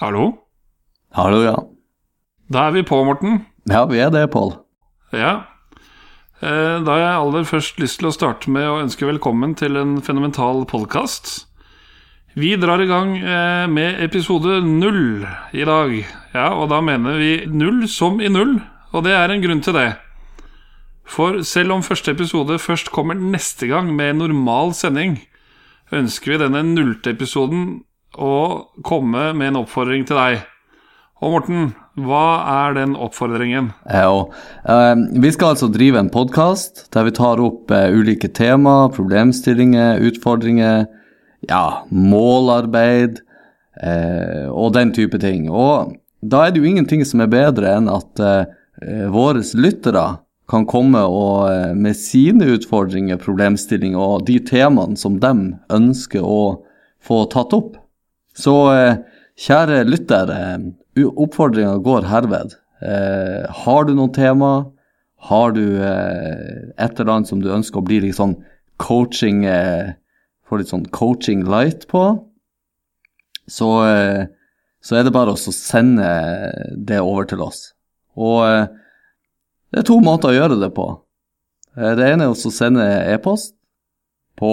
Hallo? Hallo, ja. Da er vi på, Morten. Ja, vi er det, Pål. Ja. Eh, Da har jeg aller først lyst til å starte med å ønske velkommen til en fenomenal podkast. Vi drar i gang eh, med episode null i dag. Ja, og da mener vi null som i null, og det er en grunn til det. For selv om første episode først kommer neste gang med normal sending, ønsker vi denne nullte episoden å komme med en oppfordring til deg. Og Morten, hva er den oppfordringen? Ja, eh, vi skal altså drive en podkast der vi tar opp eh, ulike tema, problemstillinger, utfordringer, ja, målarbeid eh, og den type ting. Og da er det jo ingenting som er bedre enn at våre lyttere kan komme og, med sine utfordringer, problemstillinger og de temaene som de ønsker å få tatt opp. Så eh, kjære lytter, oppfordringa går herved. Eh, har du noen tema? Har du eh, et eller annet som du ønsker å bli litt sånn coaching Få litt sånn coaching light på? Så, så er det bare å sende det over til oss. Og det er to måter å gjøre det på. Det ene er å sende e-post på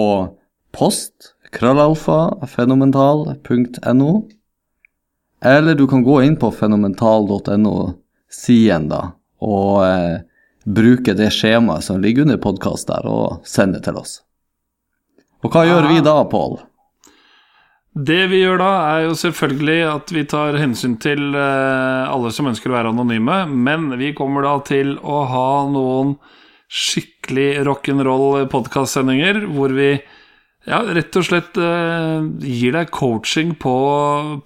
post krøllalfa fenomental.no. Eller du kan gå inn på fenomental.no-siden da, og eh, bruke det skjemaet som ligger under podkast der, og sende til oss. Og hva gjør vi da, Pål? Det vi gjør da, er jo selvfølgelig at vi tar hensyn til eh, alle som ønsker å være anonyme, men vi kommer da til å ha noen skikkelig rock'n'roll-podkastsendinger hvor vi ja, rett og slett eh, gir deg coaching på,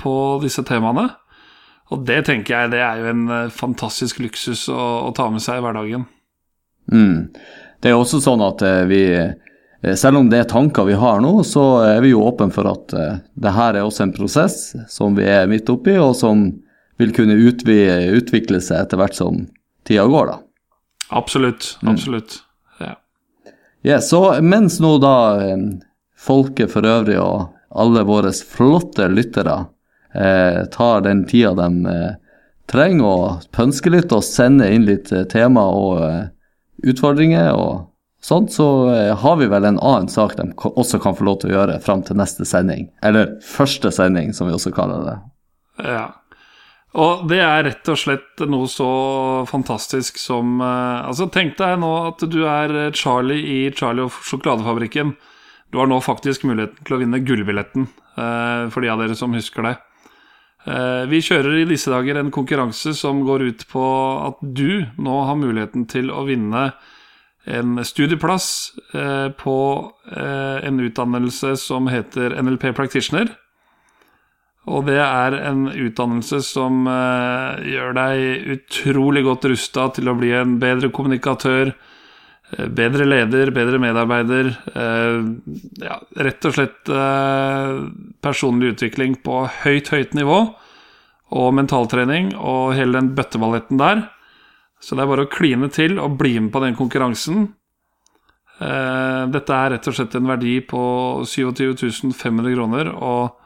på disse temaene. Og det tenker jeg det er jo en eh, fantastisk luksus å, å ta med seg i hverdagen. Mm. Det er også sånn at eh, vi selv om det er tanker vi har nå, så er vi jo åpne for at det her er også en prosess som vi er midt oppi, og som vil kunne utvi utvikle seg etter hvert som tida går, da. Absolutt. Absolutt. Ja. Yeah, så mens nå da folket for øvrig og alle våre flotte lyttere eh, tar den tida de eh, trenger å pønske litt og sende inn litt eh, tema og eh, utfordringer og sånt, så eh, har vi vel en annen sak de også kan få lov til å gjøre fram til neste sending. Eller første sending, som vi også kaller det. Ja. Og det er rett og slett noe så fantastisk som eh, Altså, tenk deg nå at du er Charlie i Charlie og sjokoladefabrikken. Du har nå faktisk muligheten til å vinne gullbilletten, eh, for de av dere som husker det. Eh, vi kjører i disse dager en konkurranse som går ut på at du nå har muligheten til å vinne en studieplass eh, på en utdannelse som heter NLP Practitioner. Og det er en utdannelse som gjør deg utrolig godt rusta til å bli en bedre kommunikatør, bedre leder, bedre medarbeider. Eh, ja, rett og slett eh, personlig utvikling på høyt, høyt nivå. Og mentaltrening og hele den bøtteballetten der. Så det er bare å kline til og bli med på den konkurransen. Eh, dette er rett og slett en verdi på 27 500 kroner, og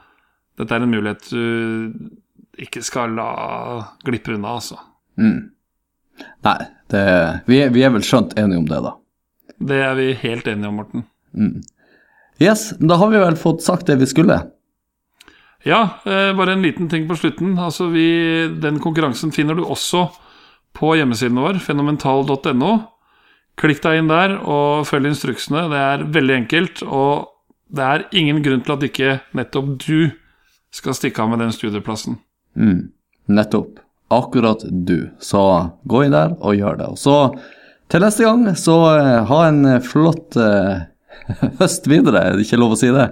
dette er en mulighet du ikke skal la glippe unna, altså. Nei, det, vi, er, vi er vel skjønt enige om det, da. Det er vi helt enige om, Morten. Yes, da har vi vel fått sagt det vi skulle. Ja, eh, bare en liten ting på slutten. Altså, vi, den konkurransen finner du også på hjemmesiden vår, fenomental.no. Klikk deg inn der og følg instruksene. Det er veldig enkelt, og det er ingen grunn til at ikke nettopp du skal stikke av med den studieplassen. Nettopp. Akkurat du. Så gå inn der og gjør det. Og så til neste gang, så eh, ha en eh, flott uh, høst videre. Er det ikke lov å si det?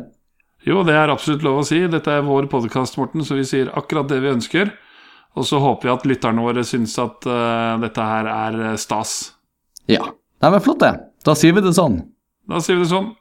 Jo, det er absolutt lov å si. Dette er vår podkast, Morten, så vi sier akkurat det vi ønsker. Og så håper vi at lytterne våre syns at uh, dette her er stas. Ja. Nei, men flott, det. Da sier vi det sånn. Da sier vi det sånn.